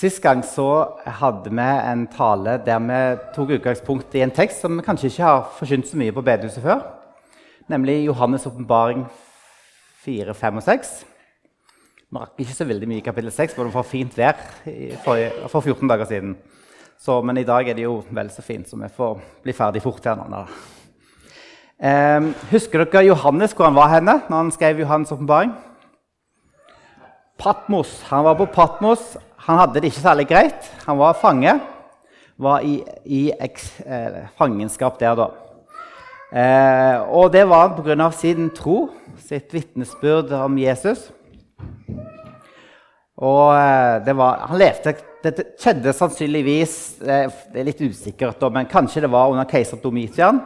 Sist gang så hadde vi en tale der vi tok utgangspunkt i en tekst som vi kanskje ikke har forkynt så mye på bedehuset før, nemlig Johannes' åpenbaring 4, 5 og 6. Vi rakk ikke så veldig mye i kapittel 6, for det var fint vær for, for 14 dager siden. Så, men i dag er det jo vel så fint, så vi får bli ferdig fort her nå. Eh, husker dere Johannes, hvor han var henne når han skrev Johannes' åpenbaring? Patmos. Han var på Patmos. Han hadde det ikke særlig greit. Han var fange. Var i, i eks, eh, fangenskap der, da. Eh, og det var pga. sin tro, sitt vitnesbyrd om Jesus. Og eh, det var, han levde Dette skjedde sannsynligvis eh, Det er litt usikkert, da, men kanskje det var under keiser Domitian.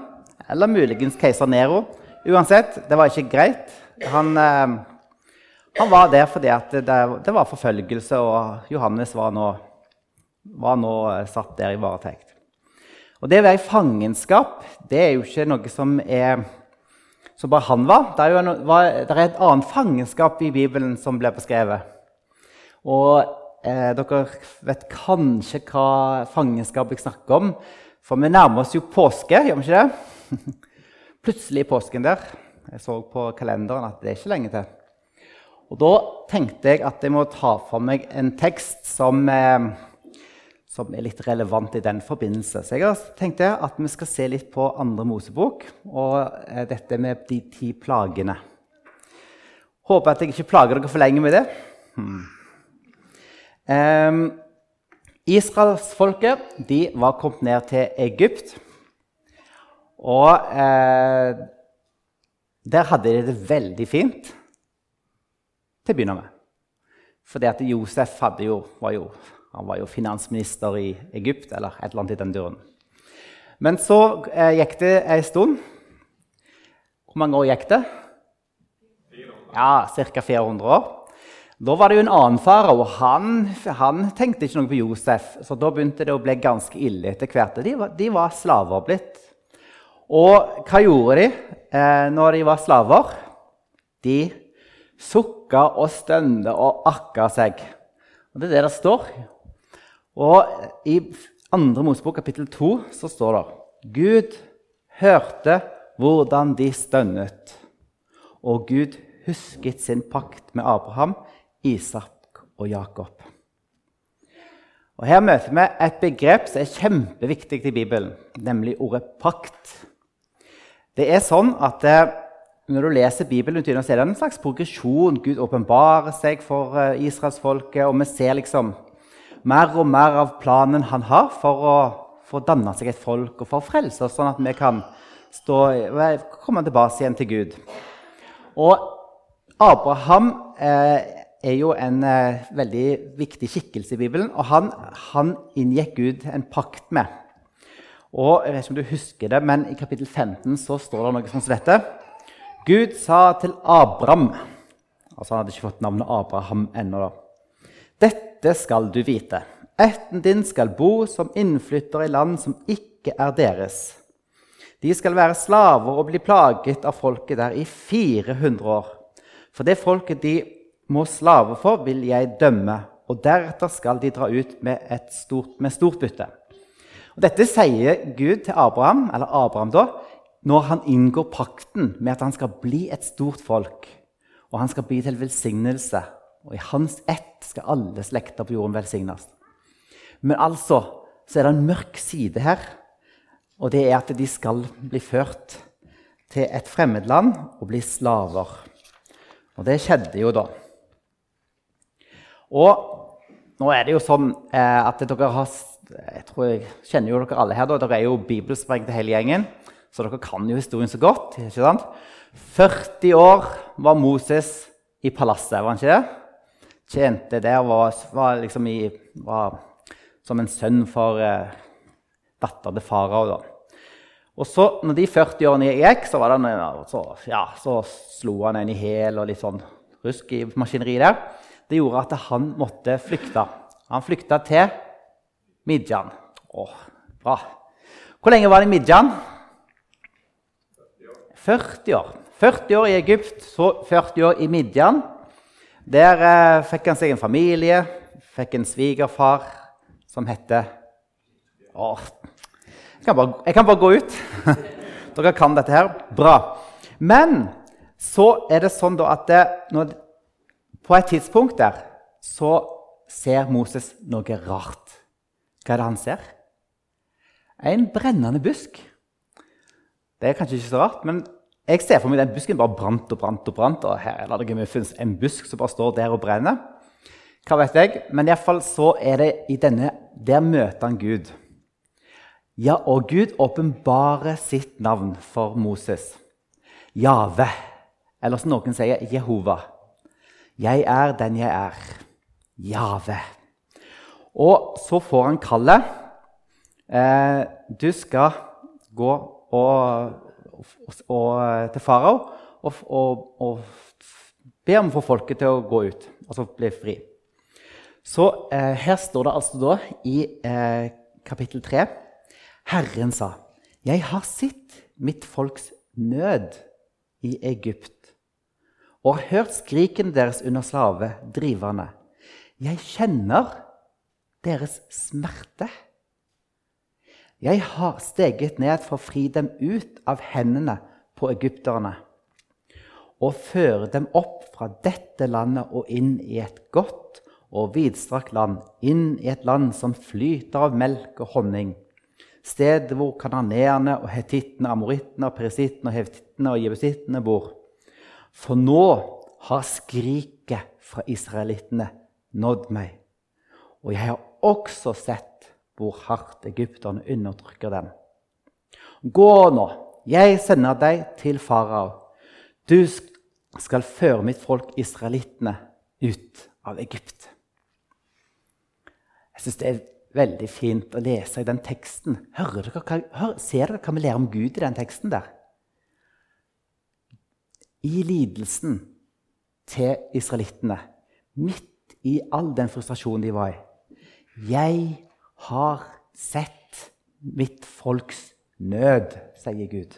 Eller muligens keiser Nero. Uansett, det var ikke greit. Han, eh, han var der fordi det, det, var forfølgelse, og Johannes var nå, var nå eh, satt der i varetekt. Og det å være i fangenskap det er jo ikke noe som er som bare han var. Det er, var, det er et annet fangenskap i Bibelen som ble beskrevet. Og eh, dere vet kanskje hva fangenskap jeg snakker om. For vi nærmer oss jo påske, gjør vi ikke det? Plutselig påsken der. Jeg så på kalenderen at det er ikke lenge til. Og Da tenkte jeg at jeg må ta for meg en tekst som, eh, som er litt relevant i den forbindelse. Så jeg tenkte at vi skal se litt på andre Mosebok og eh, dette med de ti plagene. Håper at jeg ikke plager dere for lenge med det. Hmm. Eh, Israelsfolket var kommet ned til Egypt. Og eh, der hadde de det veldig fint til å begynne med. Fordi at Josef jo, var, jo, var jo finansminister i Egypt, eller et eller annet i den duren. Men så eh, gikk det ei stund. Hvor mange år gikk det? Ja, Ca. 400 år. Da var det jo en annen far, og han, han, tenkte ikke noe på Josef. Så da begynte det å bli ganske ille etter hvert. De var, de var slaver blitt. Og hva gjorde de eh, når de var slaver? De sukka og stønte og akka seg. Og Det er det det står. Og I 2. Mosebok kapittel 2 så står det Gud hørte hvordan de stønnet, og Gud husket sin pakt med Abraham, Isak og Jakob. Og Her møter vi et begrep som er kjempeviktig i Bibelen, nemlig ordet pakt. Det er sånn at eh, når du leser Bibelen, så er det en slags progresjon. Gud åpenbarer seg for eh, israelsfolket, og vi ser liksom mer og mer av planen han har for å, for å danne seg et folk og for å frelse oss, sånn at vi kan stå, komme tilbake igjen til Gud. Og Abraham eh, er jo en eh, veldig viktig skikkelse i Bibelen, og han, han inngikk Gud en pakt med. Og jeg vet ikke om du husker det, men I kapittel 15 så står det noe sånt som dette. Gud sa til Abram altså Han hadde ikke fått navnet Abraham ennå. Dette skal du vite. Ætten din skal bo som innflytter i land som ikke er deres. De skal være slaver og bli plaget av folket der i 400 år. For det folket de må slave for, vil jeg dømme, og deretter skal de dra ut med, stort, med stort bytte. Og dette sier Gud til Abraham, eller Abraham da, når han inngår pakten med at han skal bli et stort folk, og han skal bli til velsignelse, og i hans ett skal alle slekter på jorden velsignes. Men altså så er det en mørk side her, og det er at de skal bli ført til et fremmedland og bli slaver. Og det skjedde jo da. Og nå er det jo sånn eh, at dere har jeg tror jeg kjenner jo dere alle her. da, Dere er jo bibelsprengte hele gjengen. Så dere kan jo historien så godt. ikke sant? 40 år var Moses i palasset, var han ikke det? Tjente der, var, var liksom i, var som en sønn for eh, datter til farao. Og så, når de 40 årene gikk, så, det, så, ja, så slo han en i hæl og litt sånn rusk i maskineriet der. Det gjorde at han måtte flykte. Han flykta til Midjan. Åh, bra. Hvor lenge var han i Midjan? 40 år. 40 år i Egypt, så 40 år i Midjan. Der eh, fikk han seg en familie, fikk en svigerfar som heter Åh, jeg kan bare, jeg kan bare gå ut. Dere kan dette her. Bra. Men så er det sånn at det, når, på et tidspunkt der så ser Moses noe rart. Hva er det han ser? En brennende busk. Det er kanskje ikke så rart, men jeg ser for meg den busken bare brant og brant. Og brant, og her er det finnes en busk som bare står der og brenner. Hva vet jeg? Men iallfall så er det i denne Der møter han Gud. Ja, og Gud åpenbarer sitt navn for Moses. Jave, eller som noen sier, Jehova. Jeg er den jeg er. Jave. Og så får han kallet. Eh, du skal gå og, og, og, til farao og, og, be om å få folket til å gå ut, altså bli fri. Så eh, her står det altså da i eh, kapittel 3 Herren sa, 'Jeg har sett mitt folks nød i Egypt' 'og har hørt skriken deres under slavedriverne.' 'Jeg kjenner deres smerte.' 'Jeg har steget ned for å fri dem ut av hendene på egypterne' 'og føre dem opp fra dette landet og inn i et godt og vidstrakt land', 'inn i et land som flyter av melk og honning' stedet hvor kananeerne og hetittene, amorittene, perisittene, hevtittene og jebusittene bor. For nå har skriket fra israelittene nådd meg, og jeg har også sett hvor hardt egypterne undertrykker dem. Gå nå, jeg sender deg til farao. Du skal føre mitt folk israelittene ut av Egypt. Jeg synes det er veldig fint å lese i den teksten. Hører dere, hør, ser dere hva vi lærer om Gud i den teksten der? I lidelsen til israelittene, midt i all den frustrasjonen de var i Jeg har sett mitt folks nød, sier Gud.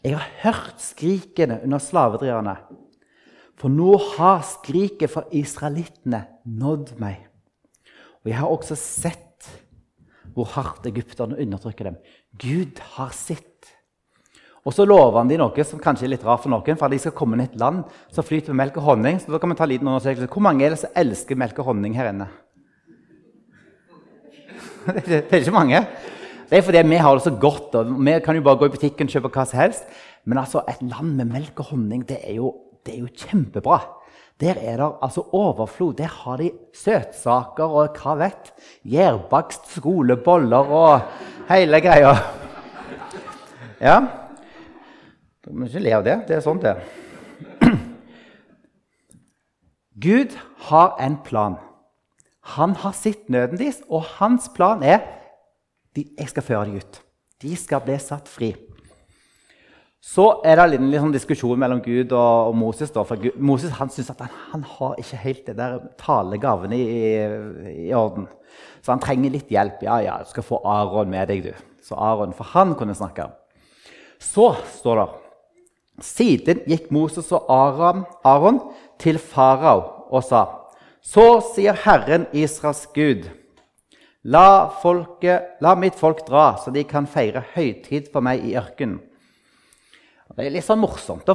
Jeg har hørt skrikene under slavedriverne. For nå har skriket fra israelittene nådd meg. Og jeg har også sett hvor hardt egypterne undertrykker dem. Gud har sett. Og så lover han de noe som kanskje er litt rart for noen. For de skal komme inn i et land som flyter med melk og honning. Så da kan vi ta en liten undersøkelse. Hvor mange er det som elsker melk og honning her inne? Det er ikke mange. Det er fordi vi har det så godt. og Vi kan jo bare gå i butikken og kjøpe hva som helst. Men altså, et land med melk og honning, det er jo, det er jo kjempebra. Der er det altså overflod. Der har de søtsaker og hva vet. Gjærbakst, skoleboller og hele greia. Ja. Du må ikke le av det. Det er sånn det er. Gud har en plan. Han har sett nøden deres, og hans plan er de, jeg skal føre dem ut. De skal bli satt fri. Så er det en liten diskusjon mellom Gud og, Moses. Da, for Moses han syns at han, han, har ikke helt det der talegavene i, i, orden. Så han trenger litt hjelp. Ja, ja, du skal få Aron med deg, du. Så Aron, For han kunne snakke. Så står det Siden gikk Moses og Aron, Aron til farao og sa Så sier Herren Israels Gud. La, folket, la mitt folk dra, så de kan feire høytid for meg i ørkenen. Det er litt sånn morsomt,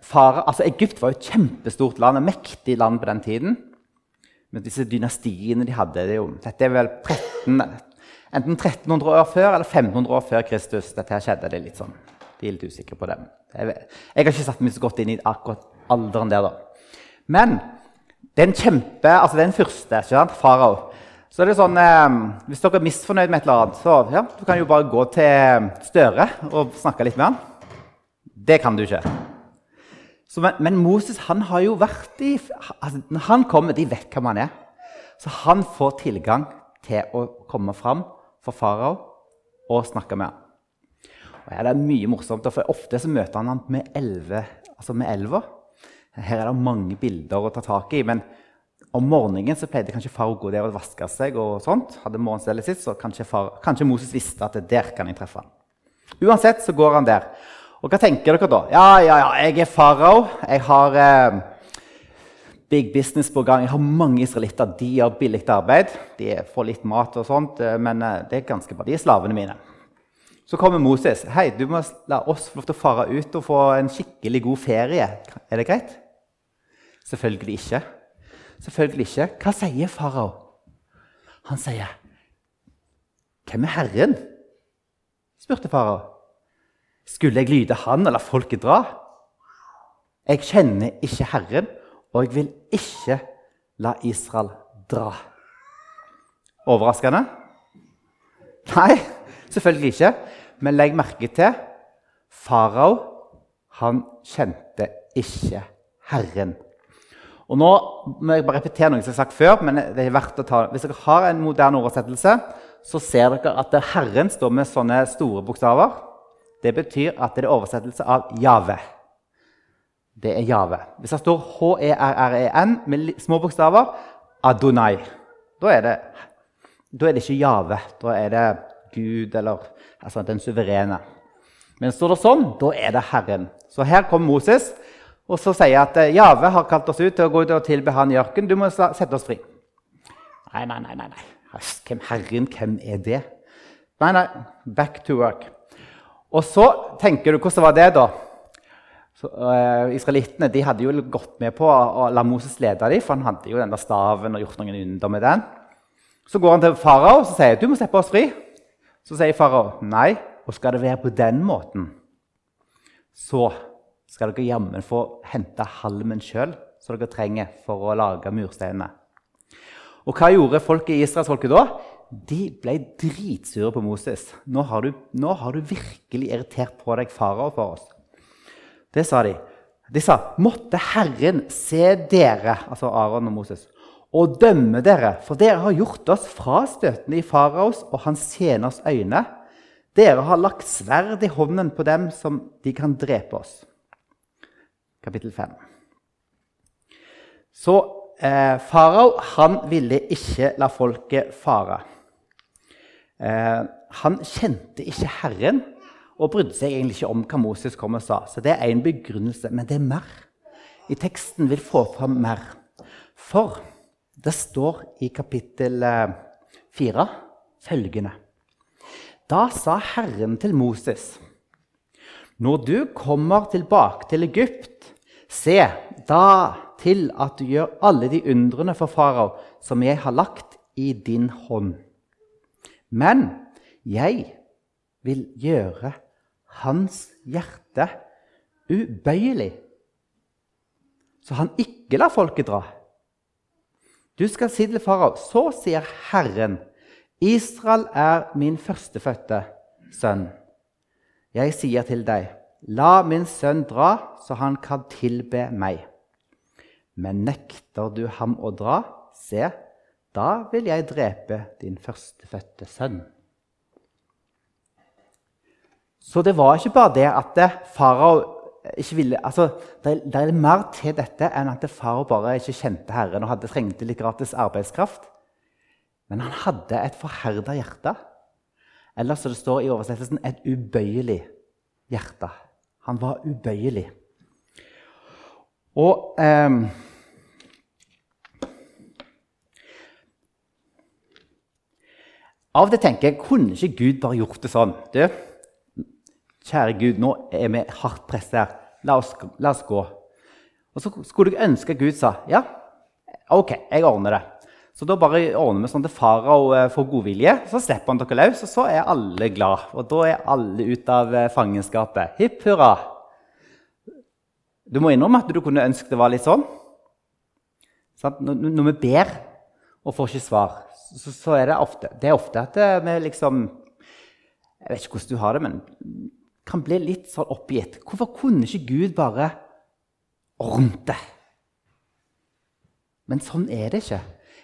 fara, altså Egypt var jo et kjempestort land, et mektig land på den tiden. Men disse dynastiene de hadde. Det jo, dette er vel 13, enten 1300 år før eller 1500 år før Kristus. Dette her skjedde. det litt sånn. De er litt usikre på det. Jeg, jeg har ikke satt meg så godt inn i akkurat alderen der. da. Men den kjempe, altså det er den første, ikke sant? farao så er det sånn, eh, Hvis dere er misfornøyd med et eller annet, så ja, du kan jo bare gå til Støre og snakke litt med han. Det kan du ikke. Så, men, men, Moses han har jo vært i altså, Når han kommer, de vet hvem han er. Så han får tilgang til å komme fram for farao og snakke med ham. Og ja, det er mye morsomt, for Ofte så møter han ham med, elve, altså. Her er det mange bilder å ta tak i. men om morgenen så pleide kanskje far å gå der og vaske seg. og sånt. Hadde morgenstellet sitt, så kanskje, far, kanskje Moses visste at der kan jeg treffe han. Uansett så går han der. Og hva tenker dere da? Ja, ja, ja, jeg er farao. Jeg har eh, big business på gang. Jeg har mange israelitter. De har billig arbeid. De får litt mat og sånt, eh, men eh, det er ganske bra. De er slavene mine. Så kommer Moses. 'Hei, du må la oss få lov til å fare ut og få en skikkelig god ferie.' Er det greit? Selvfølgelig ikke. Selvfølgelig ikke. Hva sier farao? Han sier, 'Hvem er Herren?' spurte farao. Skulle jeg lyde han og la folket dra? Jeg kjenner ikke Herren, og jeg vil ikke la Israel dra. Overraskende? Nei, selvfølgelig ikke. Men legg merke til farao han kjente ikke Herren. Og nå må jeg bare repetere noe som jeg har sagt før. men det er verdt å ta. Hvis dere har en moderne oversettelse, så ser dere at Herren står med sånne store bokstaver. Det betyr at det er oversettelse av Jave. Det er Jave. Hvis det står H-E-R-R-E-N med små bokstaver Adonai, da er det, da er det ikke Jave. Da er det Gud eller altså den suverene. Men står det sånn, da er det Herren. Så her kommer Moses og så sier at eh, Jave har kalt oss ut til å gå ut og tilbe han i ørkenen. Du må sette oss fri. Nei, nei, nei. nei. Hvem Herren, hvem er det? Nei, nei. Back to work. Og så tenker du Hvordan var det, da? Så, uh, Israelittene de hadde jo gått med på å la Moses lede dem, for han hadde jo den der staven og gjort noen under med den. Så går han til farao og sier du må slippe oss fri. Så sier farao nei. Og skal det være på den måten, så skal dere jammen få hente halmen sjøl som dere trenger for å lage mursteinene. Og hva gjorde folket i israelsfolket da? De ble dritsure på Moses. Nå har, du, nå har du virkelig irritert på deg farao for oss. Det sa de. De sa, 'Måtte Herren se dere', altså Aron og Moses, 'og dømme dere', for dere har gjort oss frastøtende i faraos og hans tjeners øyne.' 'Dere har lagt sverd i hånden på dem som de kan drepe oss.' Kapittel 5. Så eh, farao han ville ikke la folket fare. Eh, han kjente ikke Herren og brydde seg egentlig ikke om hva Moses kom og sa. Så det er én begrunnelse, men det er mer. I teksten vil få fram mer. For det står i kapittel 4 eh, følgende Da sa Herren til Moses.: Når du kommer tilbake til Egypt, se da til at du gjør alle de undrene for farao som jeg har lagt i din hånd. Men jeg vil gjøre hans hjerte ubøyelig, så han ikke lar folket dra. Du skal si til farao, så sier Herren, Israel er min førstefødte sønn. Jeg sier til deg, la min sønn dra, så han kan tilbe meg. Men nekter du ham å dra, se, da vil jeg drepe din førstefødte sønn. Så det var ikke bare det at farao ikke ville altså, det, det, er mer til dette enn at farao bare ikke kjente Herren og hadde trengte litt gratis arbeidskraft. Men han hadde et forherda hjerte. Eller som det står i oversettelsen, et ubøyelig hjerte. Han var ubøyelig. Og eh, Av og til tenker jeg kunne ikke Gud bare gjort det sånn? Du, Kjære Gud, nå er vi hardt presset her. La oss, la oss, gå. Og så skulle jeg ønske Gud sa ja, OK, jeg ordner det. Så da bare ordner vi sånn til farao eh, får godvilje. Så slipper han dere løs, og så er alle glad. Og da er alle ute av eh, fangenskapet. Hipp hurra. Du må innrømme at du kunne ønske det var litt sånn. Når vi ber og får ikke svar, så, er det ofte, det er ofte at eh, vi liksom Jeg vet ikke hvordan du har det, men kan bli litt sånn oppgitt. Hvorfor kunne ikke Gud bare ordnet det? Men sånn er det ikke.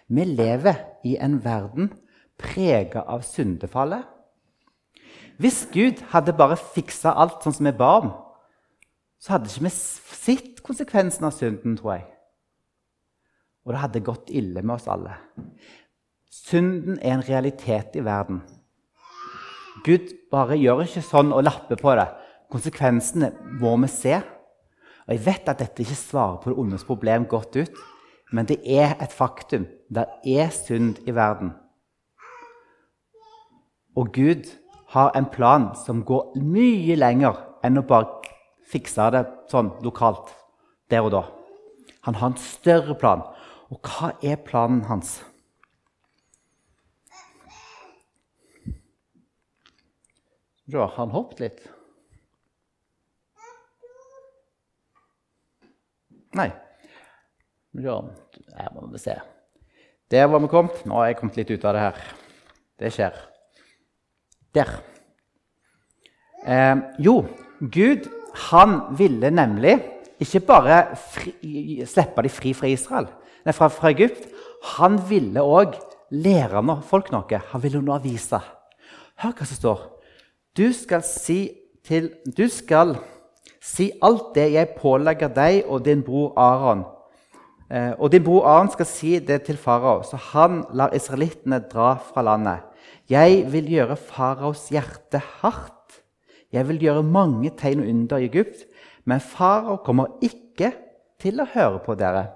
Vi lever i en verden prega av syndefallet. Hvis Gud hadde bare fiksa alt sånn som vi ba om, så hadde ikke vi sett konsekvensen av synden, tror jeg. Og det hadde gått ille med oss alle. Synden er en realitet i verden. Gud bare gjør ikke sånn og lapper på det. Konsekvensene må vi se. Og Jeg vet at dette ikke svarer på det ondes problem godt ut, Men det er et faktum. Det er synd i verden. Og Gud har en plan som går mye lenger enn å bare fikse det sånn lokalt der og da. Han har en større plan. Og hva er planen hans? Ja, han hoppet litt. Nei. Ja, her må vi se. Der var vi kommet. Nå har jeg kommet litt ut av det her. Det skjer. Der. Eh, jo, Gud han ville nemlig ikke bare fri, slippe de fri fra Israel, nei, fra, fra Egypt. Han ville òg lære folk noe. Han ville undervise. Hør hva som står. Du skal si til Du skal si alt det jeg pålegger deg og din bror Aron. Eh, og din bror Aron skal si det til farao, så han lar israelittene dra fra landet. Jeg vil gjøre faraos hjerte hardt. Jeg vil gjøre mange tegn og under i Egypt, men farao kommer ikke til å høre på dere.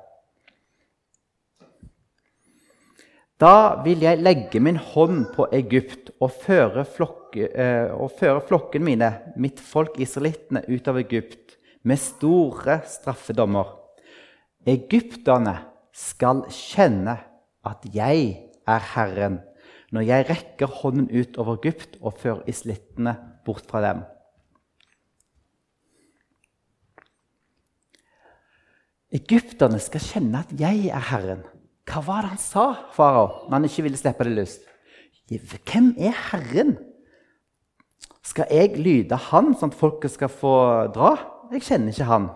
Da vil jeg legge min hånd på Egypt og føre, flokke, eh, og føre flokken mine, mitt folk israelittene, ut av Egypt med store straffedommer. Egypterne skal kjenne at jeg er Herren, når jeg rekker hånden ut over Egypt og fører islittene bort fra dem. Egypterne skal kjenne at jeg er Herren. Hva var det han sa, farao, når han ikke ville slippe det løs? Hvem er Herren? Skal jeg lyde han, sånn at folket skal få dra? Jeg kjenner ikke han.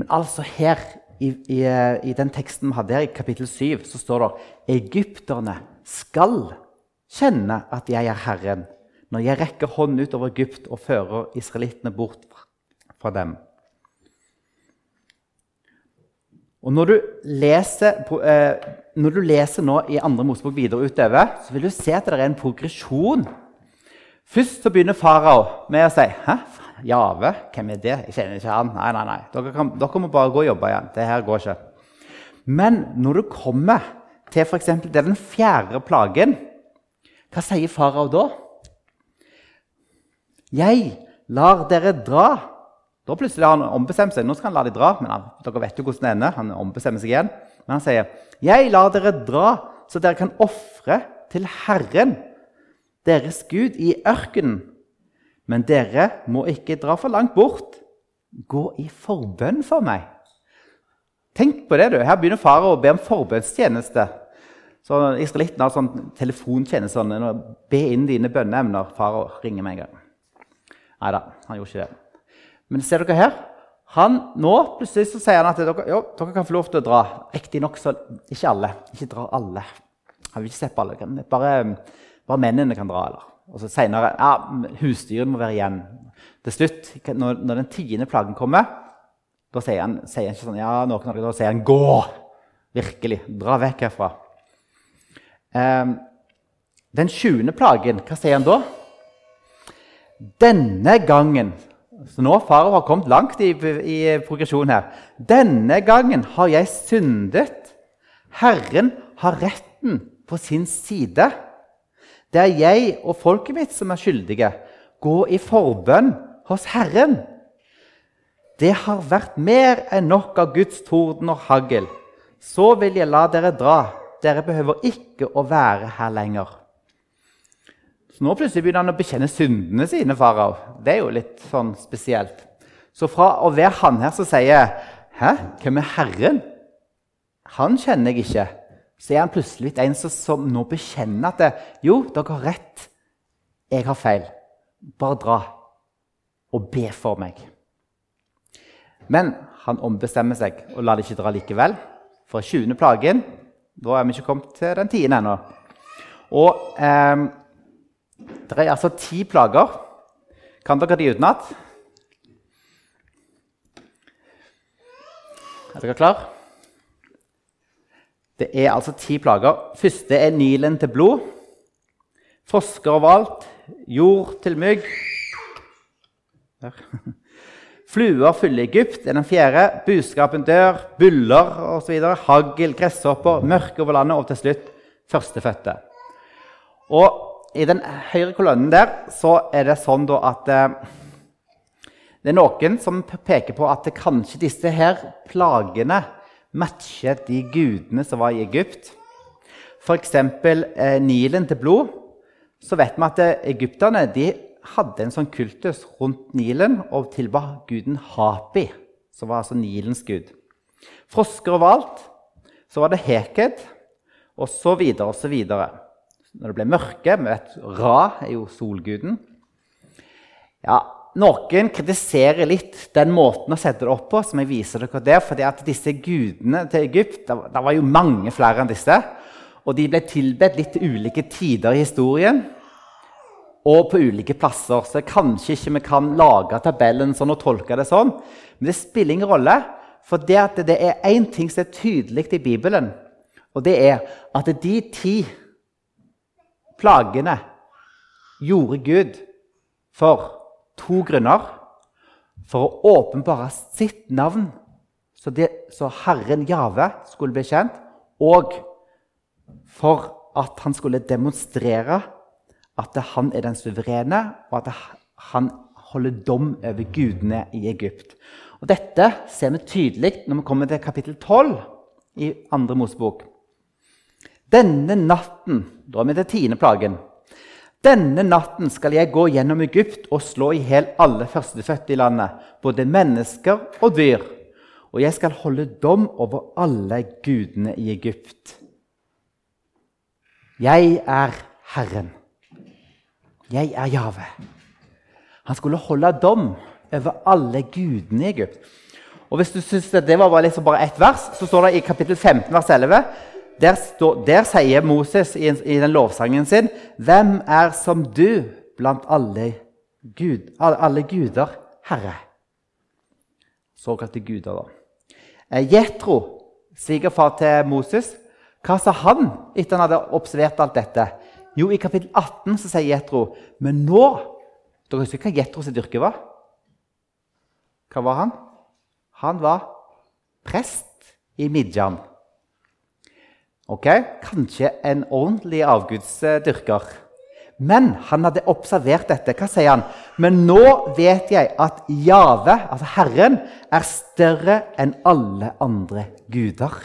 Men altså her i, i, i den teksten vi hadde her, i kapittel 7, så står det egypterne skal kjenne at jeg er Herren, når jeg rekker hånden ut over Egypt og fører israelittene bort fra dem. Og når du leser, eh, når du leser nå i andre Mosebok videre utover, så vil du se at det er en progresjon. Først så begynner farao med å si Hæ? Jave? Hvem er det? Jeg kjenner ikke han. Nei, nei, nei. Dere, kan, dere må bare gå og jobbe igjen. Det her går ikke. Men når du kommer til f.eks. den fjerde plagen, hva sier farao da? Jeg lar dere dra da plutselig har han ombestemt seg. Nå skal han la dem dra, men han, dere vet jo hvordan det ender. Han ombestemmer seg igjen. Men han sier, 'Jeg lar dere dra, så dere kan ofre til Herren, deres Gud, i ørkenen.' Men dere må ikke dra for langt bort. Gå i forbønn for meg. Tenk på det, du. Her begynner far å be om forbønnstjeneste. Så Israelitten har sånn telefontjeneste. Sånn, be inn dine bønneemner. Far ringer meg en gang. Nei da, han gjorde ikke det. Men ser dere her? Han, nå plutselig så sier han at dere, jo, dere kan få lov til å dra. Riktignok så ikke alle. Ikke dra alle. Han vil ikke slippe alle. Bare, bare, mennene kan dra. eller. Og så senere ja, husdyrene må være igjen. Til slutt, når, når den tiende plagen kommer, da sier han, sier han ikke sånn ja, noen av dere, da sier han 'gå'. Virkelig. Dra vekk herfra. Um, den sjuende plagen, hva sier han da? Denne gangen så nå Farao har kommet langt i, i progresjonen her. Denne gangen har jeg syndet. Herren har retten på sin side. Det er jeg og folket mitt som er skyldige. Gå i forbønn hos Herren. Det har vært mer enn nok av Guds torden og hagl. Så vil jeg la dere dra. Dere behøver ikke å være her lenger. Så nå plutselig begynner han å bekjenne syndene sine. farao. Det er jo litt sånn spesielt. Så fra å være han her som sier 'Hæ, hvem er Herren?' Han kjenner jeg ikke. Så er han plutselig en som, som nå bekjenner at det, 'Jo, dere har rett. Jeg har feil. Bare dra og be for meg.' Men han ombestemmer seg og lar det ikke dra likevel. For 20. plagen Da er vi ikke kommet til den tiende ennå. Og... Eh, det er altså ti plager. Kan dere de utenat? Er dere klar? Det er altså ti plager. Første er Nilen til blod. Frosker overalt. Jord til mygg. Der. Fluer fyller Egypt, er den fjerde. Buskapen dør, byller osv. Hagl, gresshopper, mørke over landet, og til slutt førstefødte. Og i den høyre kolonnen der så er det sånn at eh, det er noen som peker på at kanskje disse her plagene matcher de gudene som var i Egypt. F.eks. Eh, Nilen til blod. Så vet vi at eh, egypterne de hadde en sånn kultus rundt Nilen og tilba guden Hapi, som var altså Nilens gud. Frosker overalt. Så var det Heked, og så videre og så videre. Når det ble mørke vi vet, Ra er jo solguden. Ja, Noen kritiserer litt den måten å sette det opp på. som jeg viser dere der, fordi at disse gudene til Egypt det, var jo mange flere enn disse. Og de ble tilbedt litt til ulike tider i historien og på ulike plasser. Så kanskje ikke vi kan lage tabellen sånn og tolke det sånn. Men det spiller ingen rolle, for det, det er én ting som er tydelig i Bibelen. Og det er at de ti plagene gjorde Gud for to grunner. For å åpenbare sitt navn, så, det, så Herren Jave skulle bli kjent, og for at han skulle demonstrere at han er den suverene, og at han holder dom over gudene i Egypt. Og Dette ser vi tydelig når vi kommer til kapittel 12 i andre Mosebok. Denne natten Da er vi til tiende plagen. Denne natten skal jeg gå gjennom Egypt og slå i hjel alle førstefødte i landet, både mennesker og dyr. Og jeg skal holde dom over alle gudene i Egypt. Jeg er Herren. Jeg er Jave. Han skulle holde dom over alle gudene i Egypt. Og Hvis du syns det var bare, liksom bare ett vers, så står det i kapittel 15, vers 11 Der, står, der sier Moses i, i, den lovsangen sin Hvem er som du blant alle, Gud, alle guder, Herre? Såkalte guder, da. Eh, Jetro, svigerfar til Moses, hva sa han etter han hadde observert alt dette? Jo, i kapittel 18 så sier Jetro Men nå Dere husker hva Jetros yrke var? Hva var han? Han var prest i Midjan. Ok, Kanskje en ordentlig avgudsdyrker. Men han hadde observert dette. Hva sier han? Men nå vet jeg at Jave, altså Herren, er større enn alle andre guder.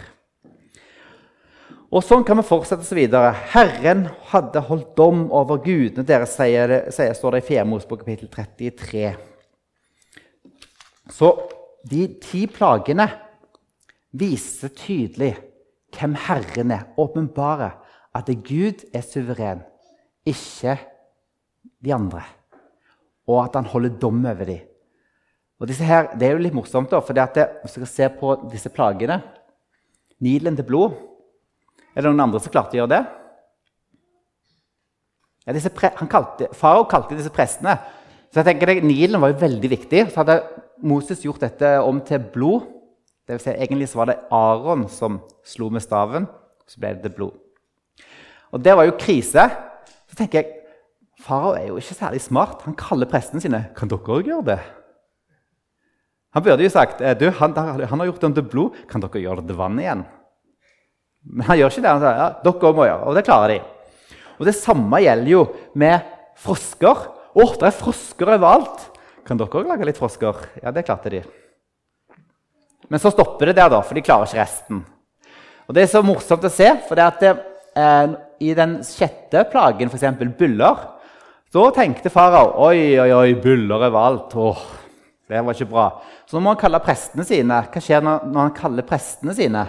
Og Sånn kan vi fortsette så videre. Herren hadde holdt dom over gudene deres, sier det, sier, står det i 4. Mosebok kapittel 33. Så de ti plagene viser tydelig hvem Herren er. Åpenbarer at Gud er suveren, ikke de andre. Og at han holder dom over dem. Og disse her, Det er jo litt morsomt, da, for hvis dere ser på disse plagene Nilen til blod er det noen andre som klarte å gjøre det? Ja, Farao kalte disse prestene. Så jeg tenker Nilen var jo veldig viktig. Så hadde Moses gjort dette om til blod. Det vil si, egentlig var det Aron som slo med staven. Så ble det blod. Og det var jo krise. Så tenker jeg Farao er jo ikke særlig smart. Han kaller prestene sine. Kan dere òg gjøre det? Han burde jo sagt «Eh, du, han, han har gjort det om til blod. Kan dere gjøre det til vann igjen? Men han gjør ikke det. Han sier ja, dere må gjøre og det klarer de. Og Det samme gjelder jo med frosker. Å, det er frosker overalt! Kan dere òg lage litt frosker? Ja, det klarte de. Men så stopper det der, da, for de klarer ikke resten. Og Det er så morsomt å se, for det at det, eh, i den sjette plagen, f.eks. byller, så tenkte farao oi, oi, oi, byller overalt. Åh, det var ikke bra. Så nå må han kalle prestene sine. Hva skjer når, når han kaller prestene sine?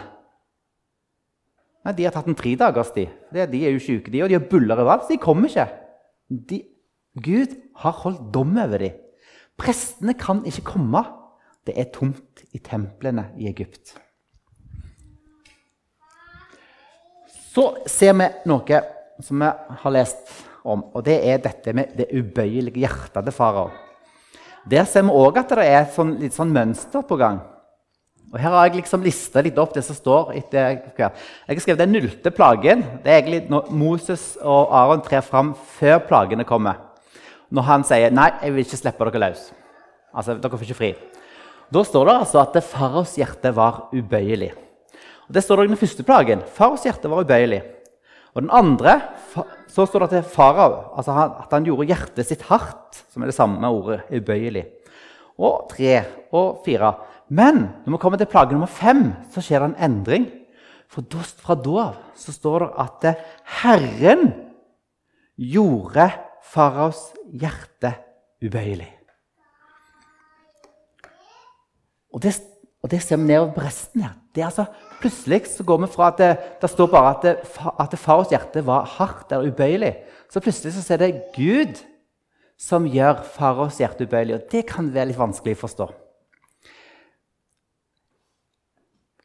Nei, De har tatt en tredagerstid. De er jo syke, de, og de har buller overalt. Så de kommer ikke. De, Gud har holdt dom over dem. Prestene kan ikke komme. Det er tomt i templene i Egypt. Så ser vi noe som vi har lest om, og det er dette med det ubøyelige hjertet til farao. Der ser vi òg at det er et sånn, litt sånn mønster på gang. Og Her har jeg liksom lista litt opp det som står etter hver. Jeg har skrevet den nullte plagen. Det er egentlig når Moses og Aron trer fram før plagene kommer. Når han sier 'Nei, jeg vil ikke slippe dere løs'. Altså, dere får ikke fri. Da står det altså at faraos hjerte var ubøyelig. Og det står det i den første plagen. Faraos hjerte var ubøyelig. Og den andre så står det til farao altså at han gjorde hjertet sitt hardt, som er det samme ordet ubøyelig. Og tre og fire. Men når vi kommer til plage nummer fem, så skjer det en endring. For fra da av så står det at Herren gjorde faraos hjerte ubøyelig. Og det, og det ser vi nedover på resten her. Det er altså, plutselig så går vi fra at det, det står bare at, det, at faraos hjerte var hardt eller ubøyelig, så plutselig så er det Gud som gjør faraos hjerte ubøyelig. Og det kan være litt vanskelig å forstå.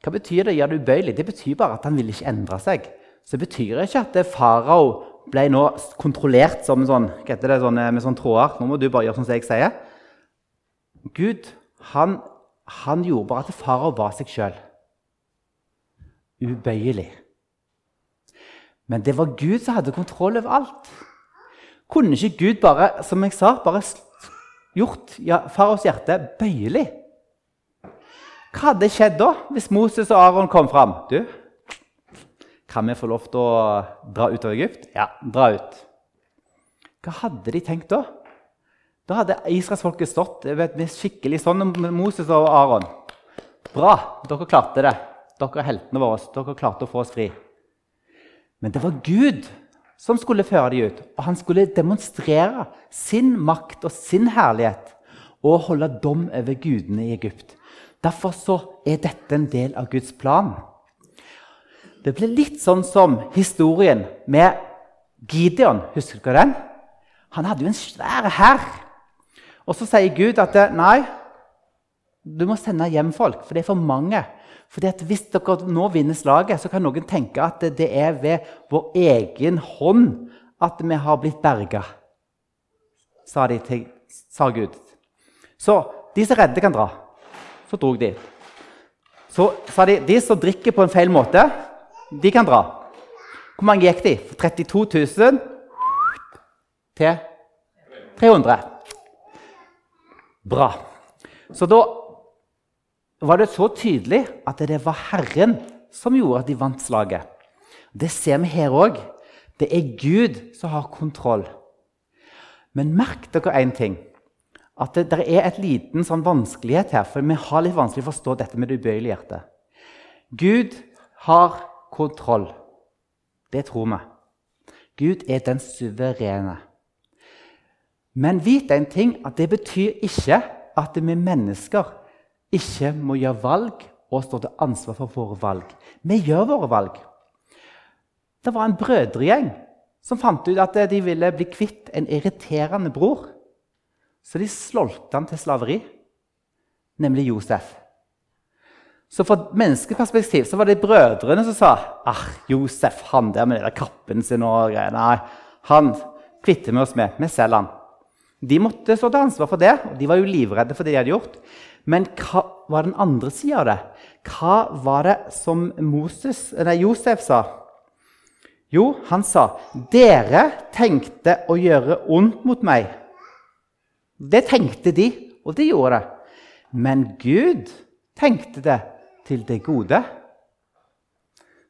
Hva betyr det å gjøre det ubøyelig? Det betyr bare at han vil ikke endre seg. Så det betyr ikke at farao ble nå kontrollert som sånn, det, sånn, med sånn tråder. Nå må du bare gjøre som jeg sier. Gud han han gjorde bare at farao var seg sjøl. Ubøyelig. Men det var Gud som hadde kontroll over alt. Kunne ikke Gud bare som jeg sa, bare gjort ja, faraos hjerte bøyelig? Hva hadde skjedd da, hvis Moses og Aron kom fram? Du, kan vi få lov til å dra ut av Egypt? Ja, dra ut. Hva hadde de tenkt da? Da hadde israelsfolket stått med skikkelig sånn med Moses og Aron. Bra, dere klarte det. Dere er heltene våre. Dere klarte å få oss fri. Men det var Gud som skulle føre dem ut. Og han skulle demonstrere sin makt og sin herlighet og holde dom over gudene i Egypt. Derfor er dette en del av Guds plan. Det ble litt sånn som historien med Gideon. Husker dere den? Han hadde jo en svær hær. Og så sier Gud at nei, du må sende hjem folk, for det er for mange. Fordi at Hvis dere nå vinner slaget, så kan noen tenke at det er ved vår egen hånd at vi har blitt berga, sa, sa Gud. Så de som er redde, kan dra. Så drog de. Så sa de de som drikker på en feil måte, de kan dra. Hvor mange gikk de? 32 000 til 300. Bra. Så da var det så tydelig at det var Herren som gjorde at de vant slaget. Det ser vi her òg. Det er Gud som har kontroll. Men merk dere én ting. At det, det, er et liten sånn vanskelighet her, for vi har litt vanskelig å forstå dette med det ubøyelige hjertet. Gud har kontroll. Det tror vi. Gud er den suverene. Men vit en ting, at det betyr ikke at vi mennesker ikke må gjøre valg og stå til ansvar for våre valg. Vi gjør våre valg. Det var en brødregjeng som fant ut at de ville bli kvitt en irriterende bror. Så de slolta han til slaveri, nemlig Josef. Så fra menneskeperspektiv så var det brødrene som sa ah, Josef, han der med kappen sin og greiene. Han kvitter vi oss med. Vi selger han. De måtte stå til ansvar for det, og de var jo livredde for det de hadde gjort. Men hva var den andre sida av det? Hva var det som Moses, nei, Josef sa? Jo, han sa, 'Dere tenkte å gjøre ondt mot meg.' Det tenkte de, og de gjorde det. Men Gud tenkte det til det gode.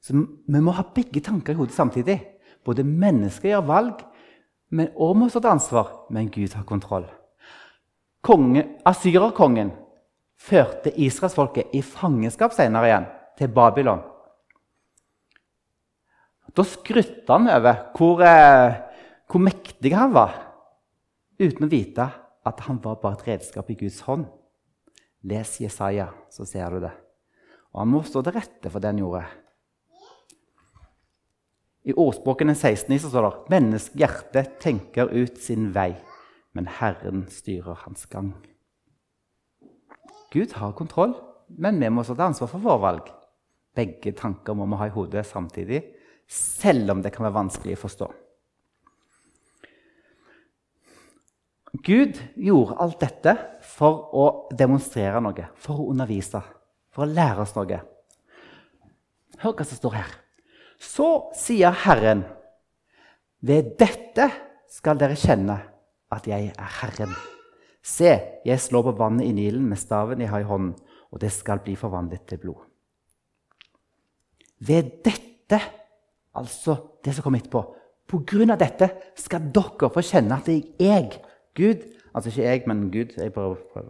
Så Vi må ha begge tanker i hodet samtidig. Både mennesker gjør valg, men òg må stå til ansvar, men Gud har kontroll. Konge, Asyrerkongen førte israelsfolket i fangenskap senere igjen, til Babylon. Da skrytte han over hvor, eh, hvor mektig han var, uten å vite at han var bare et redskap i Guds hånd. Les Jesaja, så ser du det. Og han må stå til rette for det han gjorde. I ordspråkene 16 så står det menneskehjertet tenker ut sin vei, men Herren styrer hans gang. Gud har kontroll, men vi må også ta ansvar for våre valg. Begge tanker må vi ha i hodet samtidig, selv om det kan være vanskelig å forstå. Gud gjorde alt dette for å demonstrere noe, for å undervise, for å lære oss noe. Hør hva som står her. Så sier Herren, ved dette skal dere kjenne at jeg er Herren. Se, jeg slår på vannet i Nilen med staven jeg har i hånden, og det skal bli forvandlet til blod. Ved dette, altså det som kom etterpå, på grunn av dette skal dere få kjenne at jeg, Gud Altså ikke jeg, men Gud. Jeg bare prøver.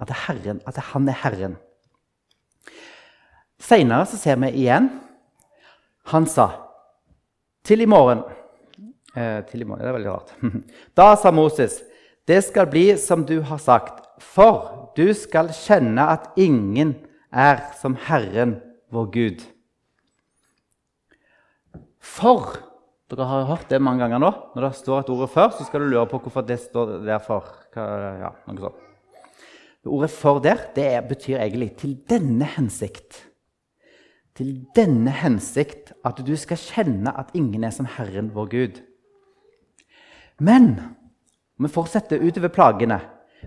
At, Herren, at han er Herren. Seinere ser vi igjen Han sa til i morgen eh, Til i morgen, Det er veldig rart. Da sa Moses, det skal bli som du har sagt, for du skal kjenne at ingen er som Herren vår Gud. For Dere har hørt det mange ganger nå. Når det står et ord før, så skal du lure på hvorfor det står der for. ja, noe sånt. Ordet 'for' der det betyr egentlig 'til denne hensikt'. Til denne hensikt at du skal kjenne at ingen er som Herren vår Gud. Men vi fortsetter utover plagene.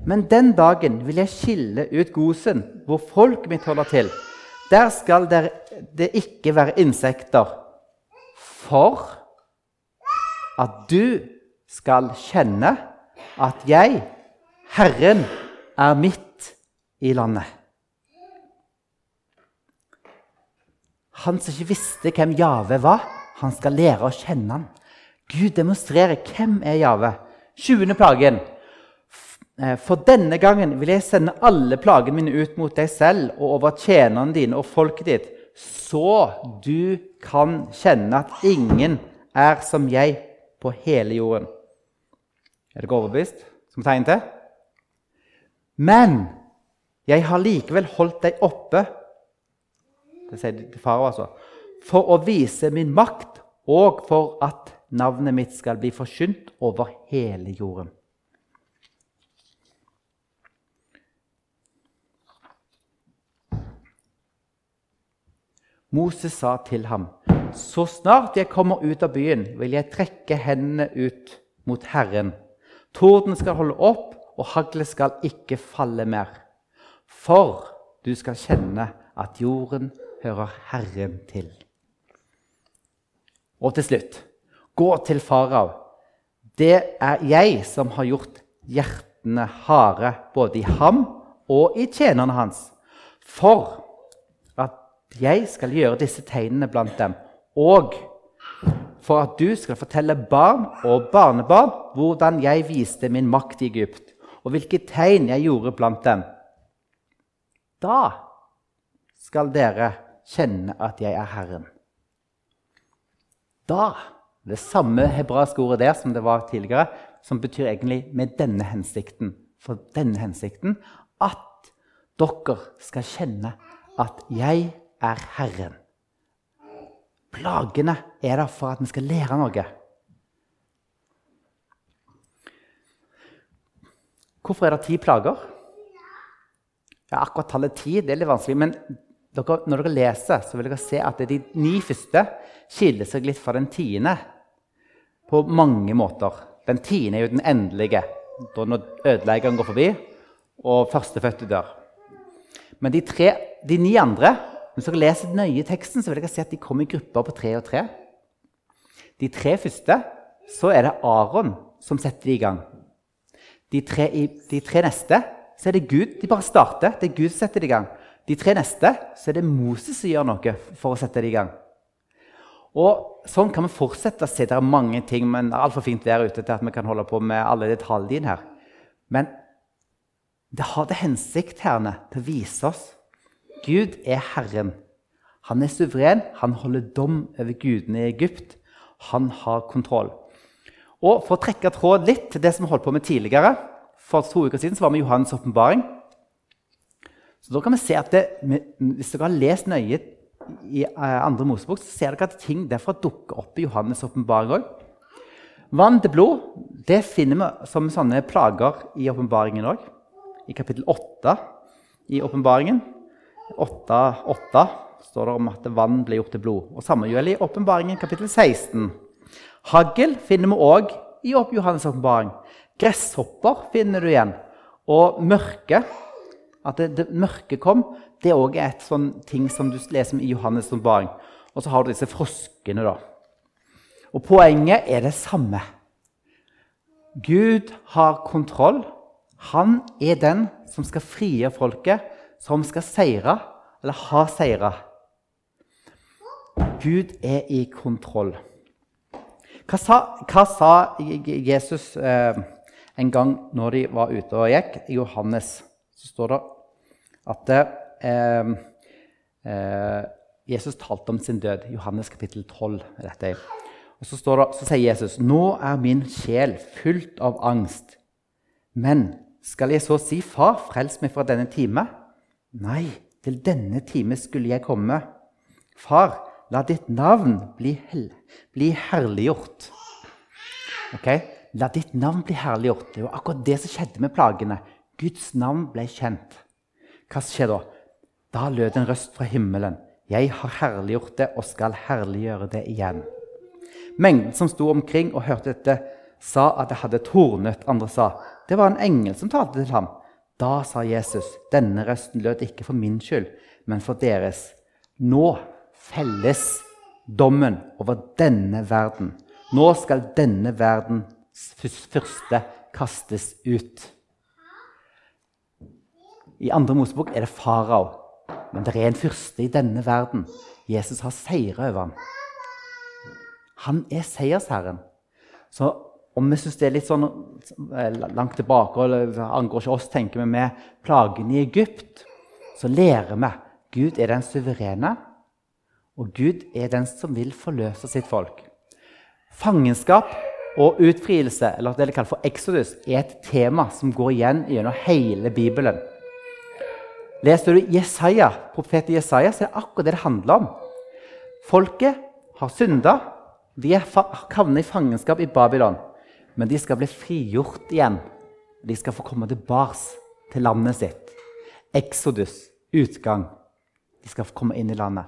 Men den dagen vil jeg skille ut Gosen, hvor folk mitt holder til. Der skal det ikke være insekter for at du skal kjenne at jeg, Herren, er midt i landet. Han som ikke visste hvem Jave var, han skal lære å kjenne han. Gud demonstrerer hvem er Jave. 20. plagen. Eh, for denne gangen vil jeg sende alle plagene mine ut mot deg selv og over tjenerne dine og folket ditt, så du kan kjenne at ingen er som jeg på hele jorden. Er dere overbevist? Som tegn til? Men jeg har likevel holdt deg oppe det sier farao, altså, for å vise min makt og for at navnet mitt skal bli forkynt over hele jorden. Moses sa til ham, så snart jeg kommer ut av byen, vil jeg trekke hendene ut mot Herren. Torden skal holde opp, og haglet skal ikke falle mer. For du skal kjenne at jorden hører Herren til. Og til slutt gå til farao. Det er jeg som har gjort hjertene harde både i ham og i tjenerne hans, for at jeg skal gjøre disse tegnene blant dem, og for at du skal fortelle barn og barnebarn hvordan jeg viste min makt i Egypt, og hvilke tegn jeg gjorde blant dem. Da skal dere kjenne at jeg er Herren. Da Det samme hebraiske ordet der som det var tidligere, som betyr egentlig 'med denne hensikten'. For denne hensikten at dere skal kjenne at jeg er Herren. Plagene er der for at vi skal lære noe. Hvorfor er det ti plager? Ja, akkurat tallet ti det er litt vanskelig. Men dere, når dere leser, så vil dere se at de ni første skiller seg litt fra den tiende på mange måter. Den tiende er jo den endelige, da når ødeleggeren går forbi og førstefødte dør. Men de, tre, de ni andre hvis dere leser nøye teksten, så vil dere se at de kommer i grupper på tre og tre. De tre første så er det Aron som setter de i gang. De tre, de tre, neste så er det Gud. De bare starter. Det er Gud som setter de i gang. De tre neste så er det Moses som gjør noe for å sette det i gang. Og Sånn kan vi fortsette å se. Det er mange ting, men det er altfor fint vær ute til at vi kan holde på med alle detaljene her. Men det har til hensikt herne, til å vise oss Gud er Herren. Han er suveren. Han holder dom over gudene i Egypt. Han har kontroll. Og For å trekke tråd litt til det som vi holdt på med tidligere For to uker siden så var vi Johannes' åpenbaring. Så da kan vi se at det, Hvis dere har lest nøye i eh, andre Mosebok, så ser dere at ting derfra dukker opp i Johannes' åpenbaring òg. Vann til blod det finner vi som sånne plager i åpenbaringen òg. I kapittel 8 i åpenbaringen. 8.8 står det om at vann ble gjort til blod. Og Samme gjelder i Åpenbaringen kapittel 16. Hagl finner vi òg i Johannes' åpenbaring. Gresshopper finner du igjen. Og mørke, at det, det mørke kom, det er òg et sånn ting som du leser om i Johannes' som barn. Og så har du disse froskene, da. Og poenget er det samme. Gud har kontroll. Han er den som skal frigjøre folket, som skal seire, eller ha seira. Gud er i kontroll. Hva sa, hva sa Jesus eh, en gang når de var ute og gikk? I Johannes så står det at eh, eh, Jesus talte om sin død. Johannes kapittel 12 er dette. Og så, det, så sier Jesus, 'Nå er min sjel fylt av angst.' Men skal jeg så si, 'Far, frels meg fra denne time'? Nei, til denne time skulle jeg komme. Far, la ditt navn bli, bli herliggjort. Ok? La ditt navn bli herliggjort. Det var akkurat det som skjedde med plagene. Guds navn ble kjent. Hva skjer da? Da lød en røst fra himmelen. Jeg har herliggjort det og skal herliggjøre det igjen. Mengden som sto omkring og hørte dette, sa at det hadde tornet. Andre sa det var en engel som talte til ham. Da sa Jesus, denne røsten lød ikke for min skyld, men for deres. Nå felles dommen over denne verden. Nå skal denne verdens første kastes ut. I andre Mosebok er det farao, men det er en fyrste i denne verden. Jesus har seira over ham. Han er seiersherren. Så om vi syns det er litt sånn eh, langt tilbake og det angår ikke oss, tenker vi med plagene i Egypt, så lærer vi Gud er den suverene, og Gud er den som vil forløse sitt folk. Fangenskap og utfrielse, eller det de kaller for exodus, er et tema som går igjen gjennom hele Bibelen. Leser du Jesaja, profeten Jesaja, så er det akkurat det det handler om. Folket har synda. De er havnet i fangenskap i Babylon. Men de skal bli frigjort igjen. De skal få komme tilbake til landet sitt. Exodus, utgang. De skal få komme inn i landet.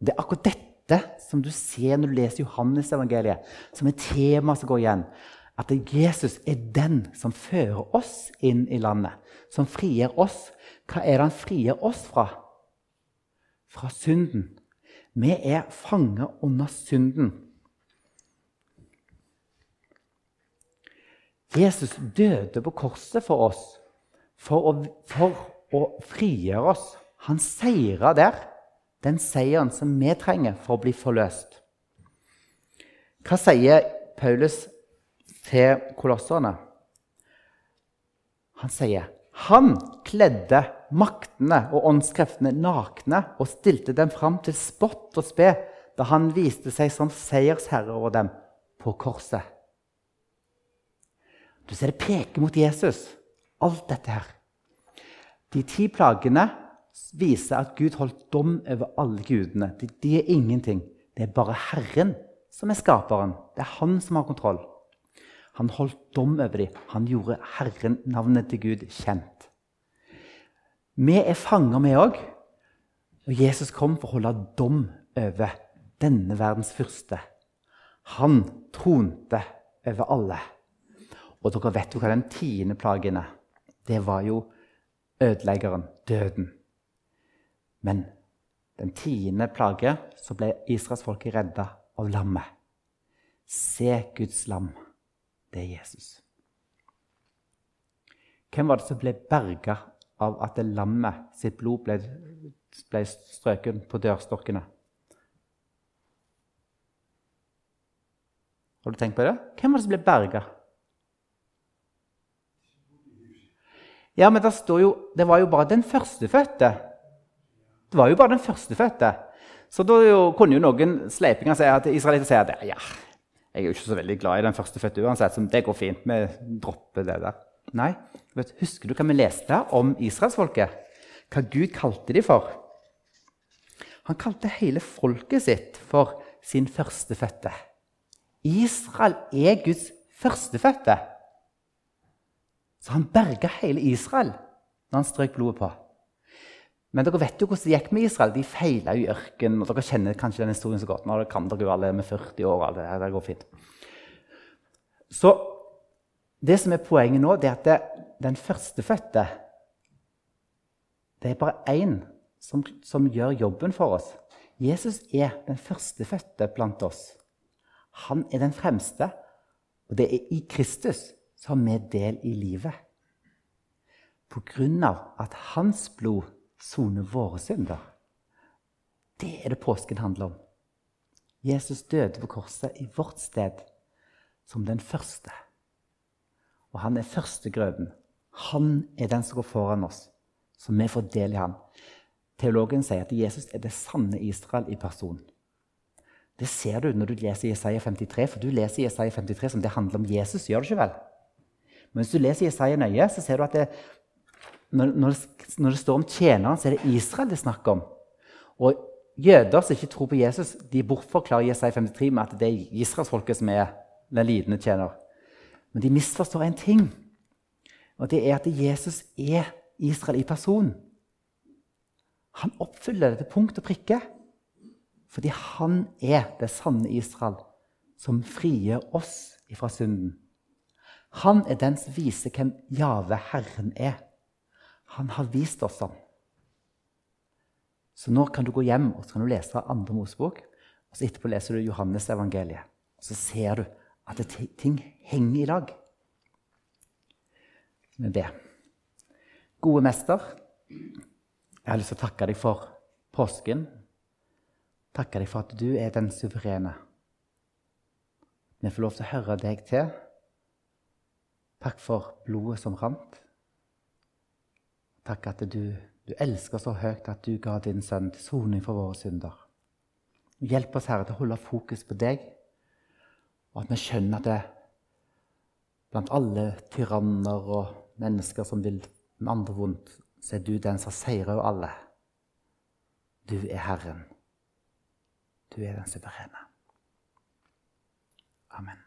Det er akkurat dette som du ser når du leser Johannes-evangeliet, som er tema som går igjen. At Jesus er den som fører oss inn i landet, som frigjør oss. Hva er det han frier oss fra? Fra synden. Vi er fanget under synden. Jesus døde på korset for oss for å, for å frigjøre oss. Han seira der, den seieren som vi trenger for å bli forløst. Hva sier Paulus til kolosserne? Han sier han kledde maktene og åndskreftene nakne og stilte dem fram til spott og spe da han viste seg som seiersherre over dem på korset. Du ser det peker mot Jesus, alt dette her. De ti plagene viser at Gud holdt dom over alle gudene. De, de, er ingenting. Det er bare Herren som er skaperen. Det er han som har kontroll. Han holdt dom over dem. Han gjorde Herren, navnet til Gud, kjent. Vi er fanger, vi òg. Og Jesus kom for å holde dom over denne verdens fyrste. Han tronte over alle. Og dere vet jo hva den tiende plagen er. Det var jo ødeleggeren, døden. Men den tiende plage så ble israelsfolket redda av lammet. Se Guds lam. Det er Jesus. Hvem var det som ble berga av at lammet sitt blod ble, ble strøket på dørstokkene? Har du tenkt på det? Hvem var det som ble berga? Ja, men det står jo Det var jo bare den førstefødte. Det var jo bare den førstefødte. Så da jo, kunne jo noen sleipinger si at israelitter sier at ja, jeg er jo ikke så veldig glad i den førstefødte uansett, så det går fint. Vi dropper det der. Nei, vet, Husker du hva vi leste om israelsfolket? Hva Gud kalte de for? Han kalte hele folket sitt for sin førstefødte. Israel er Guds førstefødte. Så han berga hele Israel når han strøk blodet på. Men dere vet jo hvordan det gikk med Israel. De feila i ørkenen. og Dere kjenner kanskje den historien så godt. Nå kan dere jo alle med 40 år. Det, det går fint. Så det som er poenget nå, det er at det, den førstefødte Det er bare én som, som gjør jobben for oss. Jesus er den førstefødte blant oss. Han er den fremste, og det er i Kristus som vi del i livet. på grunn av at hans blod soner våre synder. Det er det påsken handler om. Jesus døde på korset i vårt sted som den første. Og han er førstegrøden. Han er den som går foran oss, så vi får del i han. Teologen sier at Jesus er det sanne Israel i person. Det ser du når du leser Jesaja 53, for du leser Jesaja 53 som det handler om Jesus. gjør du ikke vel? Men hvis du leser Jesaja nøye, så ser du at det, når, når, det, står om tjeneren, så er det Israel det er snakk om. Og jøder som ikke tror på Jesus, de bortforklarer Jesaja 53 med at det er israelsfolket som er den lidende tjener. Men de misforstår en ting, og det er at Jesus er Israel i person. Han oppfyller det til punkt og prikke. Fordi han er det sanne Israel, som frigjør oss ifra synden. Han er den som viser hvem Jave Herren er. Han har vist oss han. Så nå kan du gå hjem og så kan du lese andre Mosebok. og så Etterpå leser du Johannes evangeliet. Og så ser du at ting henger i lag. Med det. Gode mester, jeg har lyst til å takke deg for påsken. Takke deg for at du er den suverene. Vi får lov til å høre deg til. Takk for blodet som rant. Takk at du, du elsker så høyt at du ga din sønn til soning for våre synder. Hjelp oss, Herre, til å holde fokus på deg, og at vi skjønner at det, blant alle tyranner og mennesker som vil med andre vondt, så er du den som seirer over alle. Du er Herren. Du er den suverene. Amen.